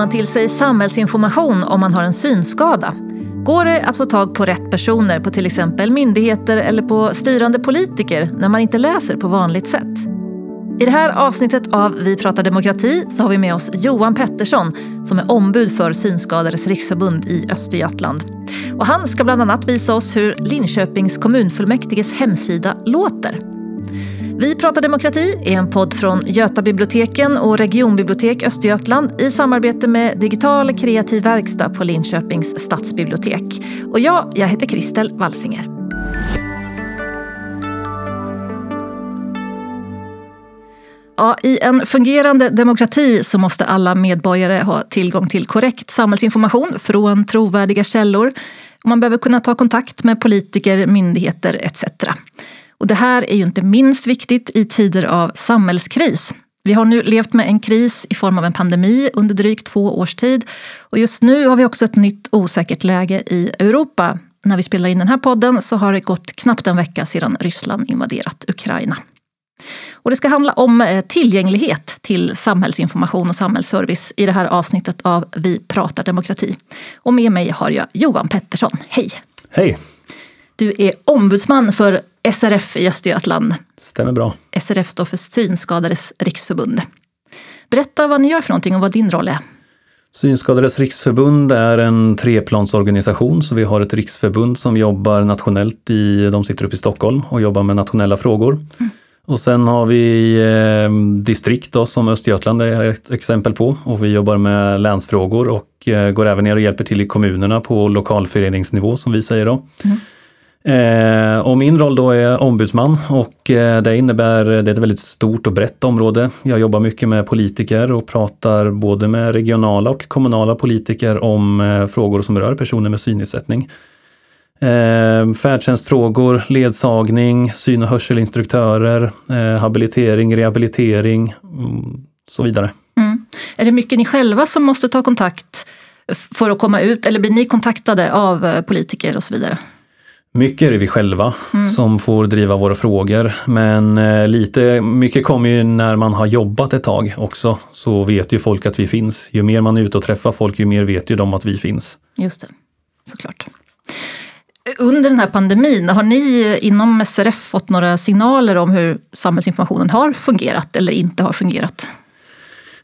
Man till sig samhällsinformation om man har en synskada? Går det att få tag på rätt personer på till exempel myndigheter eller på styrande politiker när man inte läser på vanligt sätt? I det här avsnittet av Vi pratar demokrati så har vi med oss Johan Pettersson som är ombud för Synskadades riksförbund i Östergötland. Och han ska bland annat visa oss hur Linköpings kommunfullmäktiges hemsida låter. Vi pratar demokrati är en podd från Götabiblioteken och Regionbibliotek Östergötland i samarbete med Digital kreativ verkstad på Linköpings stadsbibliotek. Och jag, jag heter Kristel Walsinger. Ja, I en fungerande demokrati så måste alla medborgare ha tillgång till korrekt samhällsinformation från trovärdiga källor. Man behöver kunna ta kontakt med politiker, myndigheter etc. Och det här är ju inte minst viktigt i tider av samhällskris. Vi har nu levt med en kris i form av en pandemi under drygt två års tid. Och just nu har vi också ett nytt osäkert läge i Europa. När vi spelar in den här podden så har det gått knappt en vecka sedan Ryssland invaderat Ukraina. Och det ska handla om eh, tillgänglighet till samhällsinformation och samhällsservice i det här avsnittet av Vi pratar demokrati. Och med mig har jag Johan Pettersson. Hej! Hej! Du är ombudsman för SRF i Östergötland. Stämmer bra. SRF står för Synskadades riksförbund. Berätta vad ni gör för någonting och vad din roll är. Synskadades riksförbund är en treplansorganisation, så vi har ett riksförbund som jobbar nationellt i, de sitter uppe i Stockholm och jobbar med nationella frågor. Mm. Och sen har vi eh, distrikt då, som Östergötland är ett exempel på och vi jobbar med länsfrågor och eh, går även ner och hjälper till i kommunerna på lokalföreningsnivå som vi säger då. Mm. Eh, och min roll då är ombudsman och eh, det innebär, det är ett väldigt stort och brett område. Jag jobbar mycket med politiker och pratar både med regionala och kommunala politiker om eh, frågor som rör personer med synnedsättning. Eh, färdtjänstfrågor, ledsagning, syn och hörselinstruktörer, eh, habilitering, rehabilitering och mm, så vidare. Mm. Är det mycket ni själva som måste ta kontakt för att komma ut eller blir ni kontaktade av eh, politiker och så vidare? Mycket är det vi själva mm. som får driva våra frågor. Men eh, lite, mycket kommer ju när man har jobbat ett tag också. Så vet ju folk att vi finns. Ju mer man är ute och träffar folk, ju mer vet ju de att vi finns. Just det, såklart. Under den här pandemin, har ni inom SRF fått några signaler om hur samhällsinformationen har fungerat eller inte har fungerat?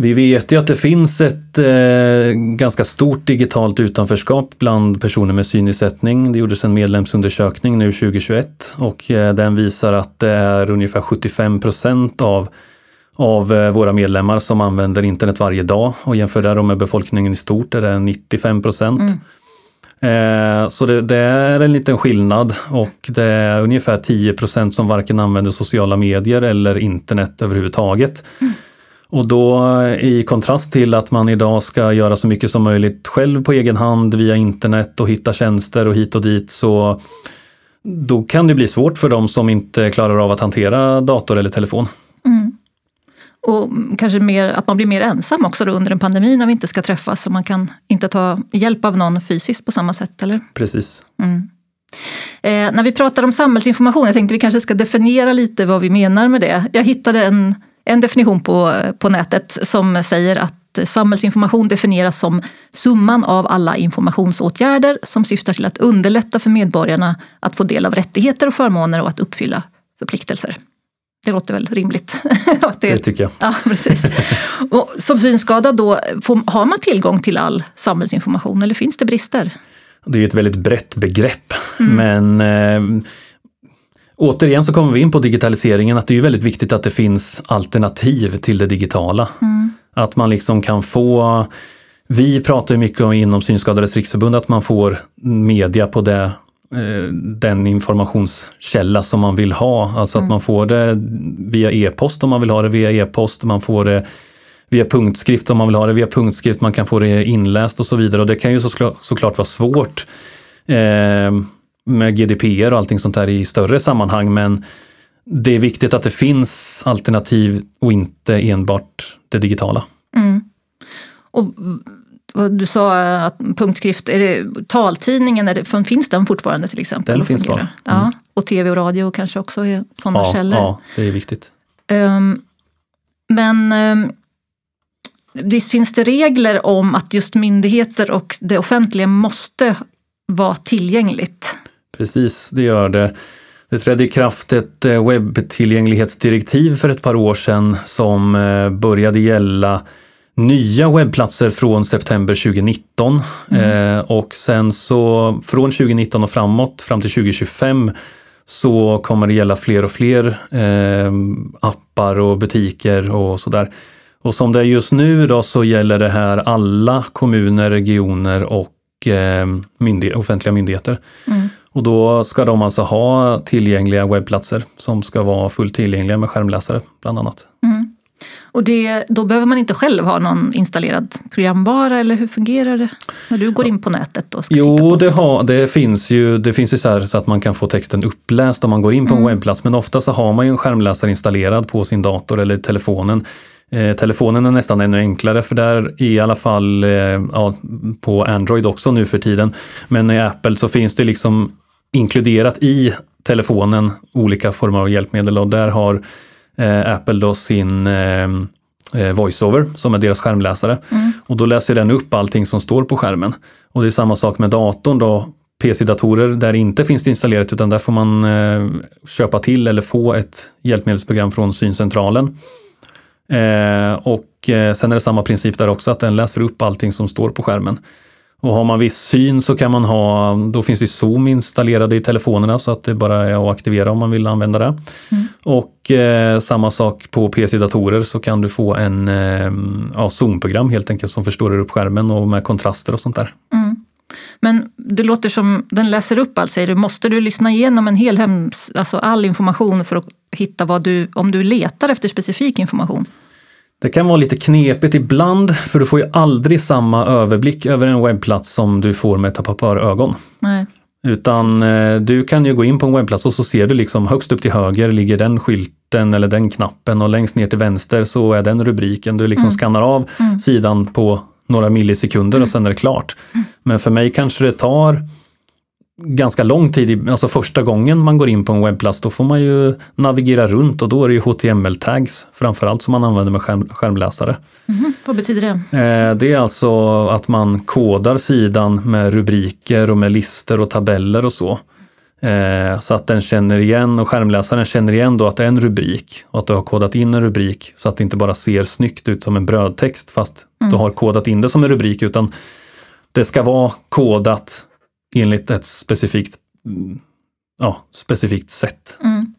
Vi vet ju att det finns ett eh, ganska stort digitalt utanförskap bland personer med synnedsättning. Det gjordes en medlemsundersökning nu 2021 och eh, den visar att det är ungefär 75 procent av, av eh, våra medlemmar som använder internet varje dag och jämför det med befolkningen i stort är det 95 procent. Mm. Eh, så det, det, är en liten skillnad och det är ungefär 10 procent som varken använder sociala medier eller internet överhuvudtaget. Mm. Och då i kontrast till att man idag ska göra så mycket som möjligt själv på egen hand via internet och hitta tjänster och hit och dit så då kan det bli svårt för dem som inte klarar av att hantera dator eller telefon. Mm. Och kanske mer, att man blir mer ensam också under en pandemi när vi inte ska träffas och man kan inte ta hjälp av någon fysiskt på samma sätt, eller? Precis. Mm. Eh, när vi pratar om samhällsinformation, jag tänkte vi kanske ska definiera lite vad vi menar med det. Jag hittade en en definition på, på nätet som säger att samhällsinformation definieras som summan av alla informationsåtgärder som syftar till att underlätta för medborgarna att få del av rättigheter och förmåner och att uppfylla förpliktelser. Det låter väl rimligt? det, det, tycker jag. Ja, precis. Och som synskadad då, får, har man tillgång till all samhällsinformation eller finns det brister? Det är ett väldigt brett begrepp, mm. men eh, Återigen så kommer vi in på digitaliseringen, att det är väldigt viktigt att det finns alternativ till det digitala. Mm. Att man liksom kan få vi pratar mycket om inom Synskadades riksförbund att man får media på det, eh, den informationskälla som man vill ha. Alltså mm. att man får det via e-post om man vill ha det via e-post, man får det via punktskrift om man vill ha det via punktskrift, man kan få det inläst och så vidare. Och det kan ju såklart vara svårt. Med GDPR och allting sånt där i större sammanhang. Men det är viktigt att det finns alternativ och inte enbart det digitala. Mm. Och du sa att punktskrift, är det taltidningen, är det, finns den fortfarande till exempel? Den finns kvar. Mm. Ja, och tv och radio kanske också är sådana ja, källor? Ja, det är viktigt. Um, men um, visst finns det regler om att just myndigheter och det offentliga måste vara tillgängligt? Precis, det gör det. Det trädde i kraft ett eh, webbtillgänglighetsdirektiv för ett par år sedan som eh, började gälla nya webbplatser från september 2019. Mm. Eh, och sen så från 2019 och framåt, fram till 2025, så kommer det gälla fler och fler eh, appar och butiker och sådär. Och som det är just nu då så gäller det här alla kommuner, regioner och eh, myndighet, offentliga myndigheter. Mm. Och då ska de alltså ha tillgängliga webbplatser som ska vara fullt tillgängliga med skärmläsare bland annat. Mm. Och det, då behöver man inte själv ha någon installerad programvara eller hur fungerar det när du går in på nätet? Och ska jo, det, har, det finns ju, det finns ju så, så, att man kan få texten uppläst om man går in på mm. en webbplats men ofta så har man ju en skärmläsare installerad på sin dator eller telefonen. Eh, telefonen är nästan ännu enklare för där i alla fall eh, ja, på Android också nu för tiden. Men i Apple så finns det liksom inkluderat i telefonen olika former av hjälpmedel och där har eh, Apple då sin eh, eh, VoiceOver som är deras skärmläsare. Mm. Och då läser den upp allting som står på skärmen. Och det är samma sak med datorn då. PC-datorer där inte finns det installerat utan där får man eh, köpa till eller få ett hjälpmedelsprogram från syncentralen. Eh, och eh, sen är det samma princip där också, att den läser upp allting som står på skärmen. Och har man viss syn så kan man ha, då finns det Zoom installerade i telefonerna så att det bara är att aktivera om man vill använda det. Mm. Och eh, samma sak på PC-datorer så kan du få en eh, ja, Zoom-program helt enkelt som förstorar upp skärmen och med kontraster och sånt där. Mm. Men det låter som den läser upp allt säger du. Måste du lyssna igenom en hel hems, alltså all information för att hitta vad du, om du letar efter specifik information? Det kan vara lite knepigt ibland för du får ju aldrig samma överblick över en webbplats som du får med ett par ögon. Nej. Utan eh, du kan ju gå in på en webbplats och så ser du liksom högst upp till höger ligger den skylten eller den knappen och längst ner till vänster så är den rubriken. Du liksom mm. skannar av mm. sidan på några millisekunder mm. och sen är det klart. Mm. Men för mig kanske det tar ganska lång tid, alltså första gången man går in på en webbplats, då får man ju navigera runt och då är det ju HTML-tags framförallt som man använder med skärm, skärmläsare. Mm, vad betyder det? Eh, det är alltså att man kodar sidan med rubriker och med listor och tabeller och så. Eh, så att den känner igen och skärmläsaren känner igen då att det är en rubrik och att du har kodat in en rubrik så att det inte bara ser snyggt ut som en brödtext fast mm. du har kodat in det som en rubrik utan det ska vara kodat enligt ett specifikt, ja, specifikt sätt. Mm.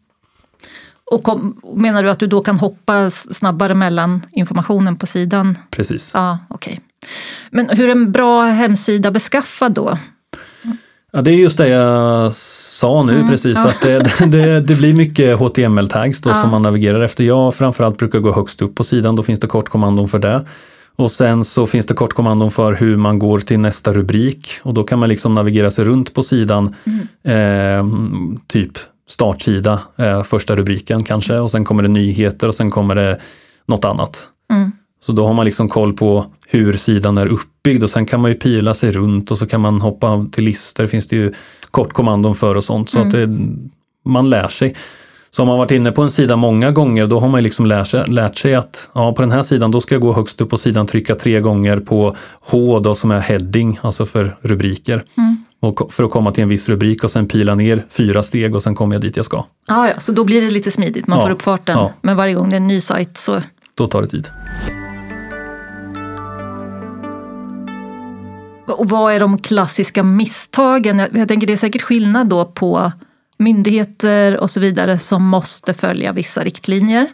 Och kom, menar du att du då kan hoppa snabbare mellan informationen på sidan? Precis. Ja, okay. Men hur är en bra hemsida beskaffad då? Ja, det är just det jag sa nu mm, precis, ja. att det, det, det, blir mycket HTML-tags då ja. som man navigerar efter. Jag framförallt brukar gå högst upp på sidan, då finns det kortkommandon för det. Och sen så finns det kortkommandon för hur man går till nästa rubrik och då kan man liksom navigera sig runt på sidan. Mm. Eh, typ startsida, eh, första rubriken kanske och sen kommer det nyheter och sen kommer det något annat. Mm. Så då har man liksom koll på hur sidan är uppbyggd och sen kan man ju pila sig runt och så kan man hoppa till listor, det finns det ju kortkommandon för och sånt. Så mm. att det, man lär sig. Så om man varit inne på en sida många gånger då har man liksom lärt sig, lärt sig att ja, på den här sidan då ska jag gå högst upp på sidan, trycka tre gånger på H då som är heading, alltså för rubriker. Mm. Och för att komma till en viss rubrik och sen pila ner fyra steg och sen kommer jag dit jag ska. Ah, ja, så då blir det lite smidigt, man ja, får upp farten. Ja. Men varje gång det är en ny sajt så... Då tar det tid. Och vad är de klassiska misstagen? Jag, tänker det är säkert skillnad då på myndigheter och så vidare som måste följa vissa riktlinjer.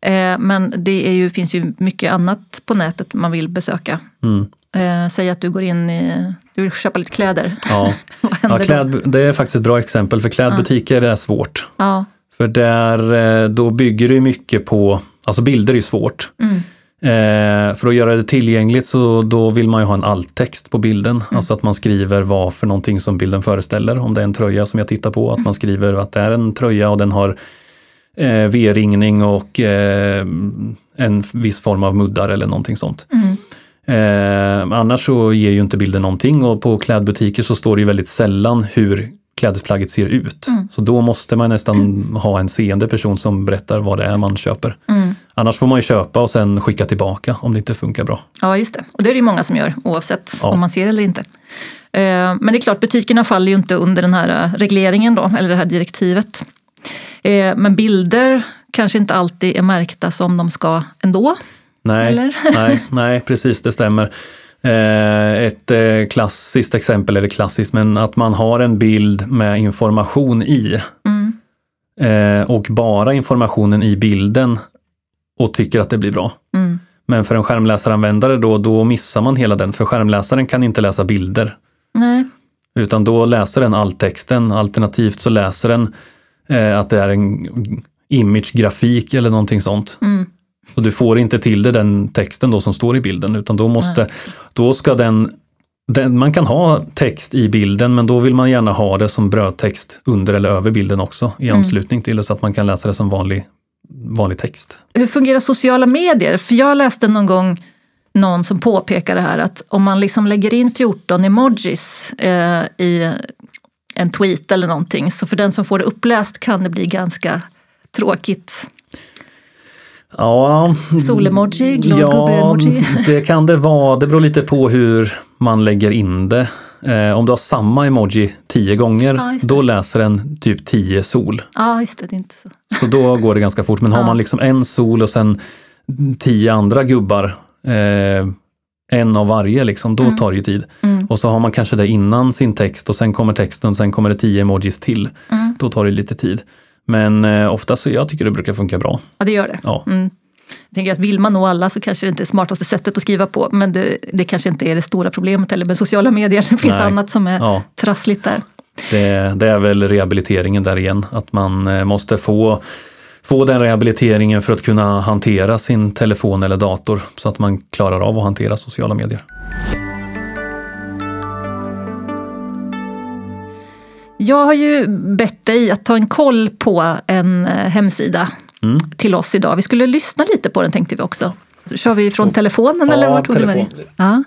Eh, men det är ju, finns ju mycket annat på nätet man vill besöka. Mm. Eh, säg att du går in i, du vill köpa lite kläder. Ja, ja kläd, det är faktiskt ett bra exempel för klädbutiker ja. är svårt. Ja. För där, eh, då bygger det mycket på, alltså bilder är svårt. Mm. Eh, för att göra det tillgängligt så då vill man ju ha en alttext på bilden. Mm. Alltså att man skriver vad för någonting som bilden föreställer. Om det är en tröja som jag tittar på, att man skriver att det är en tröja och den har eh, V-ringning och eh, en viss form av muddar eller någonting sånt. Mm. Eh, annars så ger ju inte bilden någonting och på klädbutiker så står det ju väldigt sällan hur klädesplagget ser ut. Mm. Så då måste man nästan ha en seende person som berättar vad det är man köper. Mm. Annars får man ju köpa och sen skicka tillbaka om det inte funkar bra. Ja, just det. Och det är det ju många som gör oavsett Ja. om man ser eller inte. Eh, Men det är klart, butikerna faller ju inte under den här eh, regleringen då, eller det här direktivet. Eh, Men bilder kanske inte alltid är märkta som de ska ändå. Nej, nej, nej precis det stämmer. Ett klassiskt exempel, eller klassiskt, men att man har en bild med information i. Mm. Och bara informationen i bilden och tycker att det blir bra. Mm. Men för en skärmläsaranvändare då, då missar man hela den, för skärmläsaren kan inte läsa bilder. Nej. Utan då läser den all texten, alternativt så läser den eh, att det är en image-grafik eller någonting sånt. Mm. Och du får inte till det den texten då som står i bilden, utan då måste, då ska den, den, man kan ha text i bilden, men då vill man gärna ha det som brödtext under eller över bilden också i Mm. anslutning till det, så att man kan läsa det som vanlig, vanlig text. Hur fungerar sociala medier? För jag läste någon gång någon som påpekade här att om man liksom lägger in 14 emojis eh, i en tweet eller någonting, så för den som får det uppläst kan det bli ganska tråkigt. Ja, Solemoji, glad ja gubbe-emoji. det kan det vara. Det beror lite på hur man lägger in det. Eh, om du har samma emoji tio gånger, Ja, då läser den typ tio sol. Ja, just det, det är inte så. Så då går det ganska fort. Men har Ja. man liksom en sol och sen tio andra gubbar, eh, en av varje, liksom, då Mm. tar det ju tid. Mm. Och så har man kanske det innan sin text och sen kommer texten, sen kommer det tio emojis till. Mm. Då tar det lite tid. Men eh, ofta så jag tycker det brukar funka bra. Ja, det gör det. Ja. Jag tänker att vill man nå alla så kanske det inte är det smartaste sättet att skriva på. Men det, det kanske inte är det stora problemet heller med sociala medier. Det finns Nej. annat som är Ja. trassligt där. Det, det är väl rehabiliteringen där igen, att man eh, måste få, få den rehabiliteringen för att kunna hantera sin telefon eller dator så att man klarar av att hantera sociala medier. Jag har ju bett dig att ta en koll på en eh, hemsida Mm. till oss idag. Vi skulle lyssna lite på den tänkte vi också. Så kör vi från telefonen Ja, eller vart tog du med telefon. Ja.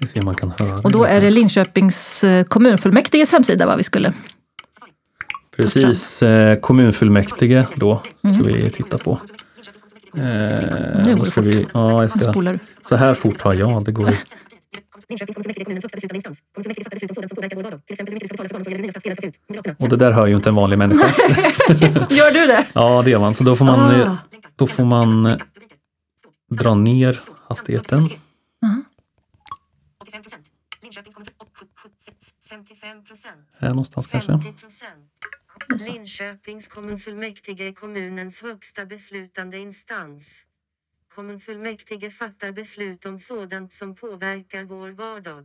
Vi ser om man kan höra. Och då är det Linköpings eh, kommunfullmäktiges hemsida va, vi skulle. Precis, eh, kommunfullmäktige då ska vi titta på. Eh, Mm. Nu går då det fort. vi, ja, jag ska, så här fort har jag, det går ju. Linköpings kommunfullmäktige är kommunens högsta beslutande instans. Kommunfullmäktige fattar beslut om sådant som påverkar vår vardag. Till exempel hur mycket du ska betala för barnen som gäller nya stadsdelar statut. Moderaterna. Och det där hör ju inte en vanlig människa. Gör du det? Ja, det gör man. Så då får man, Ah. då får man eh, dra ner hastigheten. 85 procent. Linköpings kommun... 55 procent. Här någonstans kanske. 50 procent. Linköpings kommunfullmäktige är kommunens högsta beslutande instans. Kommunfullmäktige fattar beslut om sådant som påverkar vår vardag.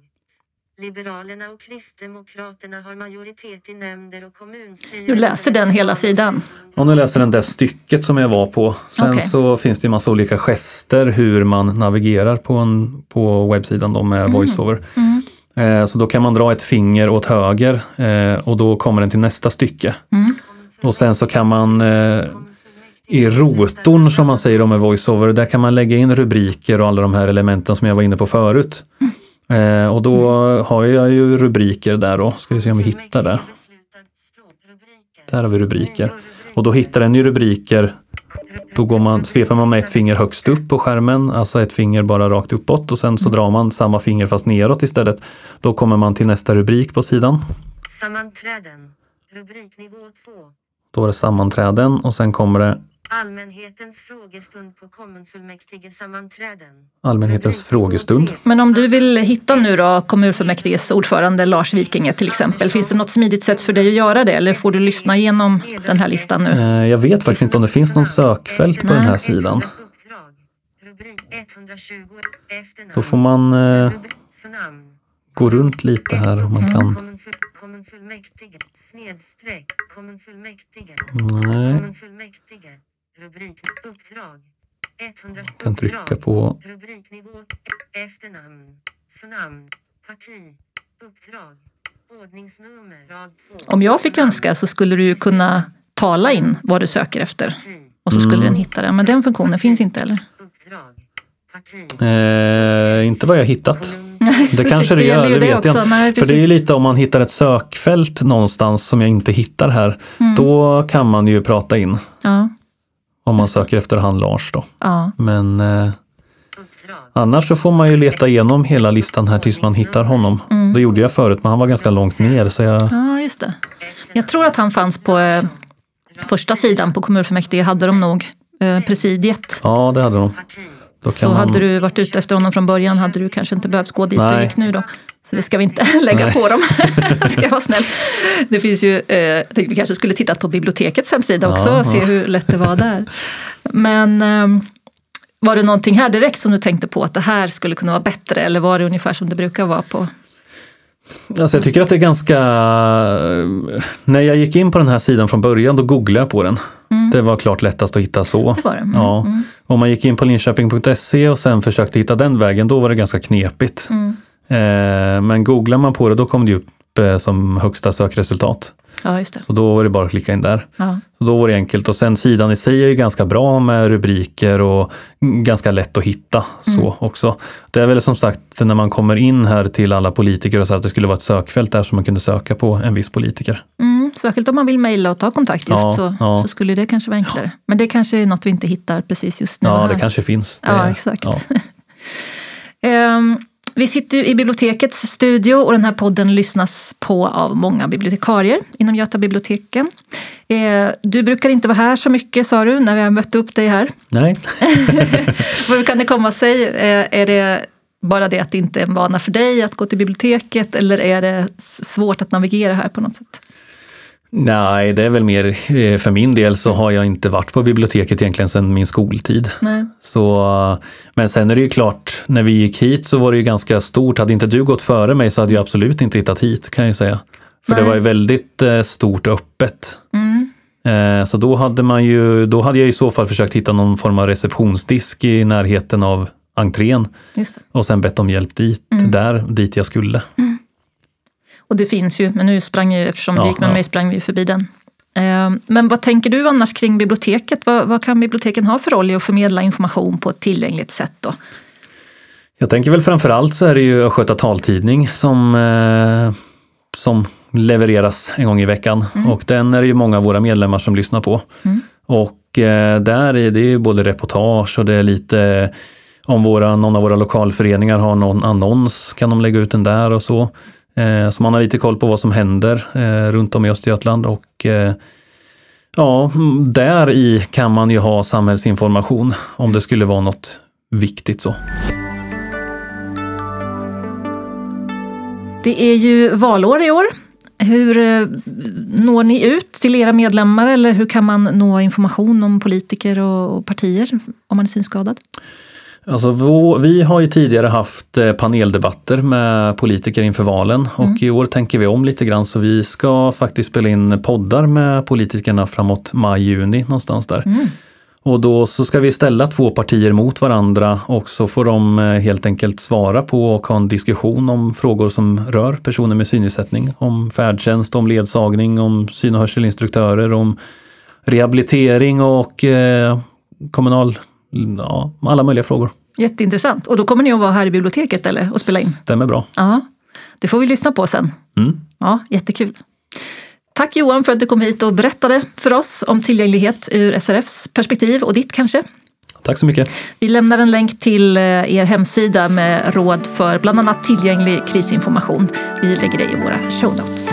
Liberalerna och Kristdemokraterna har majoritet i nämnder och kommunstyrelser. Du läser den hela sidan? Ja, nu läser den det stycket som jag var på. Sen Okej. så finns det en massa olika gester hur man navigerar på, en, på webbsidan då med voiceover. Mm. Eh, så då kan man dra ett finger åt höger eh, och då kommer den till nästa stycke. Mm. Och sen så kan man eh, i rotorn som man säger om med voiceover, där kan man lägga in rubriker och alla de här elementen som jag var inne på förut. Eh, och då har jag ju rubriker där då. Ska vi se om vi hittar det. Där har vi rubriker. Och då hittar den ju rubriker. Då går man, sveper man med ett finger högst upp på skärmen, alltså ett finger bara rakt uppåt och sen så drar man samma finger fast neråt istället. Då kommer man till nästa rubrik på sidan. Sammanträden. Rubriknivå 2. Då är det sammanträden och sen kommer det Allmänhetens frågestund på kommunfullmäktige sammanträden. allmänhetens frågestund. Men om du vill hitta nu då kommunfullmäktiges ordförande Lars Vikinge till exempel, finns det något smidigt sätt för dig att göra det eller får du lyssna igenom den här listan nu? Eh, Jag vet faktiskt inte om det finns någon sökfält på den här sidan. Uppdrag. Rubrik 120. Efternamn. Då får man eh, gå runt lite här om man kan. Kommunfull- Kommunfullmäktige. Snedstreck. Kommunfullmäktige. Nej, Kommunfullmäktige. Rubrik. Uppdrag. 100. kan trycka på Rubriknivå. Efternamn. Förnamn. Parti. Uppdrag. Ordningsnummer. Rad 2. Om jag fick önska så skulle du ju kunna tala in vad du söker efter och så skulle Mm. den hitta det. Men den funktionen finns inte eller? Uppdrag. Eh, inte vad jag hittat. Det kanske det gör, ju det vet jag inte. För det är ju lite om man hittar ett sökfält någonstans som jag inte hittar här. Mm. Då kan man ju prata in. Ja. Om man söker efter han Lars då. Ja. Men eh, annars så får man ju leta igenom hela listan här tills man hittar honom. Det gjorde jag förut men han var ganska långt ner så jag, ja, just det. Jag tror att han fanns på eh, första sidan på kommunfullmäktige, hade de nog. Eh, presidiet. ja det hade de. Då Så man, hade du varit ute efter honom från början hade du kanske inte behövt gå dit du Nej. gick nu då. Så det ska vi inte lägga Nej. på dem. ska jag vara snäll. Det finns ju, eh, jag tänkte vi kanske skulle tittat på bibliotekets hemsida också Ja, och se hur lätt det var där. Men eh, var det någonting här direkt som du tänkte på att det här skulle kunna vara bättre eller var det ungefär som det brukar vara på? Alltså jag tycker att det är ganska... När jag gick in på den här sidan från början då googlade jag på den. Det var klart lättast att hitta så. Mm. Det var det. Mm, Ja. Om man gick in på linköping.se och sen försökte hitta den vägen, då var det ganska knepigt. Mm. Eh, men googlar man på det, då kom det upp eh, som högsta sökresultat. Ja. Så då var det bara att klicka in där. Ja. Så då var det enkelt och sen sidan i sig är ju ganska bra med rubriker och ganska lätt att hitta så Mm. också. Det är väl som sagt när man kommer in här till alla politiker och så att det skulle vara ett sökfält där som man kunde söka på en viss politiker. Mm, särskilt om man vill mejla och ta kontakt just Ja, så, så skulle det kanske vara enklare. Men det kanske är något vi inte hittar precis just nu. Ja, det kanske finns. Det, Ja, exakt. ja. Vi sitter i bibliotekets studio och den här podden lyssnas på av många bibliotekarier inom Göta biblioteken. Eh, du brukar inte vara här så mycket sa du när vi har mött upp dig här. Nej. Hur kan det komma sig? Eh, är det bara det att det inte är en vana för dig att gå till biblioteket eller är det svårt att navigera här på något sätt? Nej, det är väl mer eh, för min del så har jag inte varit på biblioteket egentligen sedan min skoltid. Nej. Så, men sen är det ju klart, när vi gick hit så var det ju ganska stort. Hade inte du gått före mig så hade jag absolut inte hittat hit kan jag säga. För Nej. det var ju väldigt eh, stort och öppet. Mm. Eh, så då hade, man ju, då hade jag i så fall försökt hitta någon form av receptionsdisk i närheten av entrén och sen bett om hjälp dit, Mm. där, dit jag skulle. Och det finns ju, men nu sprang jag, eftersom Ja, vi gick med ja. mig, sprang vi ju förbi den. Eh, Men vad tänker du annars kring biblioteket? Vad, vad kan biblioteken ha för roll i att förmedla information på ett tillgängligt sätt? Då? Jag tänker väl framförallt så är det ju Östgöta taltidning som, eh, som levereras en gång i veckan. Och den är det ju många av våra medlemmar som lyssnar på. Och eh, där är det ju både reportage och det är lite om våra, någon av våra lokalföreningar har någon annons kan de lägga ut den där och så. Eh, så man har lite koll på vad som händer eh, runt om i Östergötland och eh, ja, där i kan man ju ha samhällsinformation om det skulle vara något viktigt så. Det är ju valår i år. Hur eh, når ni ut till era medlemmar eller hur kan man nå information om politiker och partier om man är synskadad? Alltså, vi har ju tidigare haft eh, paneldebatter med politiker inför valen och i år tänker vi om lite grann så vi ska faktiskt spela in poddar med politikerna framåt maj-juni någonstans där. Och då så ska vi ställa två partier mot varandra och så får de eh, helt enkelt svara på och ha en diskussion om frågor som rör personer med synnedsättning. Om färdtjänst, om ledsagning, om syn och hörselinstruktörer, om rehabilitering och eh, kommunal, ja, alla möjliga frågor. Jätteintressant. Och då kommer ni att vara här i biblioteket eller och spela in? Stämmer bra. Ja, det får vi lyssna på sen. Mm. Ja, jättekul. Tack Johan för att du kom hit och berättade för oss om tillgänglighet ur SRFs perspektiv och ditt kanske. Tack så mycket. Vi lämnar en länk till eh, er hemsida med råd för bland annat tillgänglig krisinformation. Vi lägger det i våra show notes.